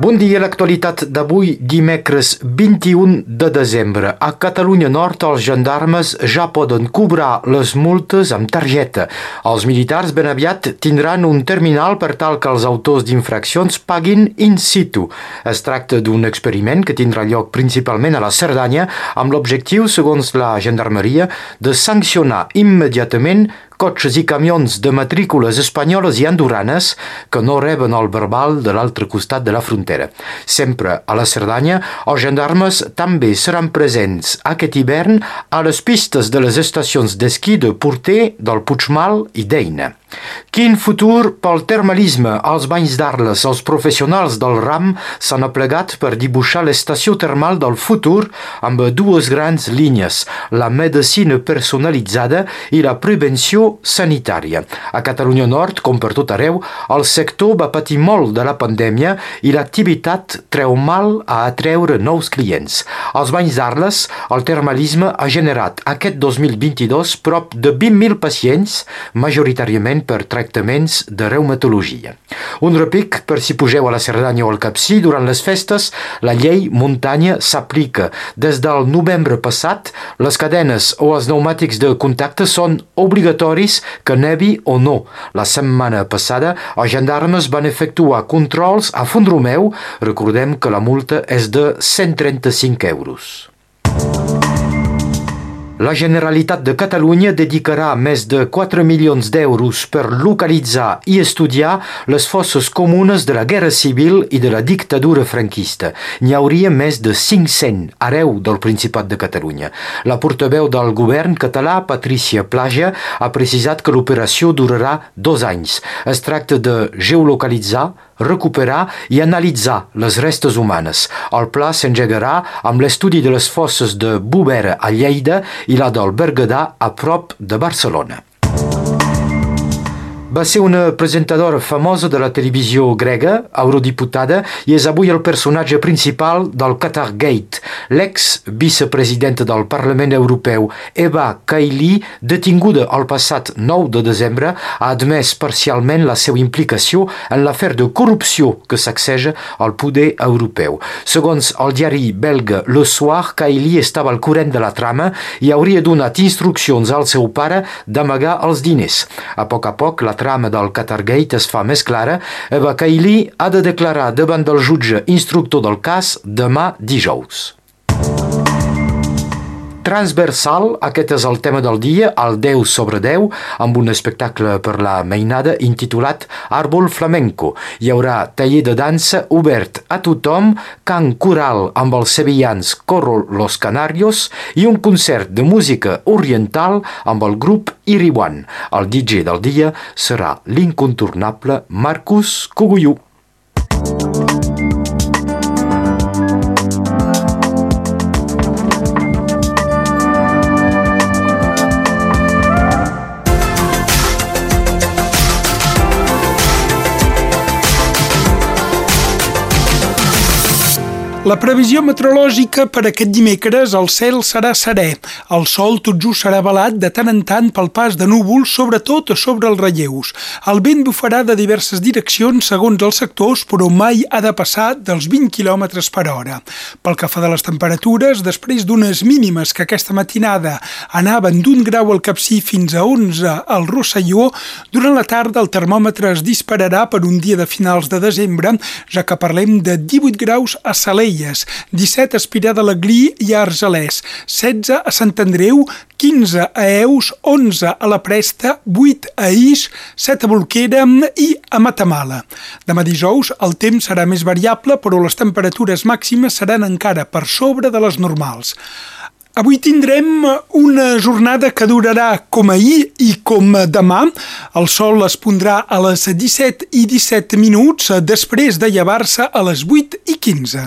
Bon dia, l'actualitat d'avui, dimecres 21 de desembre. A Catalunya Nord, els gendarmes ja poden cobrar les multes amb targeta. Els militars ben aviat tindran un terminal per tal que els autors d'infraccions paguin in situ. Es tracta d'un experiment que tindrà lloc principalment a la Cerdanya amb l'objectiu, segons la gendarmeria, de sancionar immediatament cotxes i camions de matrícules espanyoles i andorranes que no reben el verbal de l'altre costat de la frontera. Sempre a la Cerdanya, els gendarmes també seran presents aquest hivern a les pistes de les estacions d'esquí de Porter, del Puigmal i d'Eina. Quin futur pel termalisme als banys d'Arles. Els professionals del RAM s'han aplegat per dibuixar l'estació termal del futur amb dues grans línies, la medicina personalitzada i la prevenció sanitària. A Catalunya Nord, com per tot arreu, el sector va patir molt de la pandèmia i l'activitat treu mal a atreure nous clients. Als banys d'Arles, el termalisme ha generat aquest 2022 prop de 20.000 pacients, majoritàriament per tractaments de reumatologia. Un repic per si pugeu a la Cerdanya o al Capcí durant les festes, la llei muntanya s'aplica. Des del novembre passat, les cadenes o els pneumàtics de contacte són obligatoris que nevi o no. La setmana passada, els gendarmes van efectuar controls a Fondromeu. Recordem que la multa és de 135 euros. La Generalitat de Catalunya dedicarà més de 4 milions d'euros per localitzar i estudiar les fosses comunes de la Guerra Civil i de la dictadura franquista. N'hi hauria més de 500 areu del Principat de Catalunya. La portaveu del govern català, Patricia Plaja, ha precisat que l'operació durarà dos anys. Es tracta de geolocalitzar, recuperar i analitzar les restes humanes. El pla s'engegarà amb l'estudi de les fosses de Bovera a Lleida i la del Berguedà a prop de Barcelona. Va ser una presentadora famosa de la televisió grega, eurodiputada, i és avui el personatge principal del Qatar Gate. L'ex-vicepresidenta del Parlament Europeu, Eva Kaili, detinguda el passat 9 de desembre, ha admès parcialment la seva implicació en l'afer de corrupció que sacseja al poder europeu. Segons el diari belga Le Soir, Kaili estava al corrent de la trama i hauria donat instruccions al seu pare d'amagar els diners. A poc a poc, la trama del Qatargate es fa més clara, Eva Kaili ha de declarar davant del jutge instructor del cas demà dijous transversal, aquest és el tema del dia, el 10 sobre 10, amb un espectacle per la mainada intitulat Àrbol Flamenco. Hi haurà taller de dansa obert a tothom, cant coral amb els sevillans Corro Los Canarios i un concert de música oriental amb el grup Iriwan. El DJ del dia serà l'incontornable Marcus Cugullú. La previsió meteorològica per aquest dimecres el cel serà serè. El sol tot just serà velat de tant en tant pel pas de núvols, sobretot sobre els relleus. El vent bufarà de diverses direccions segons els sectors, però mai ha de passar dels 20 km per hora. Pel que fa de les temperatures, després d'unes mínimes que aquesta matinada anaven d'un grau al Capcí fins a 11 al Rosselló, durant la tarda el termòmetre es dispararà per un dia de finals de desembre, ja que parlem de 18 graus a Salei Centelles, 17 a Espirà de l'Aglí i a Argelès, 16 a Sant Andreu, 15 a Eus, 11 a la Presta, 8 a Ix, 7 a Bolquera i a Matamala. Demà dijous el temps serà més variable, però les temperatures màximes seran encara per sobre de les normals. Avui tindrem una jornada que durarà com ahir i com demà. El sol es pondrà a les 17 i 17 minuts després de llevar-se a les 8 i 15.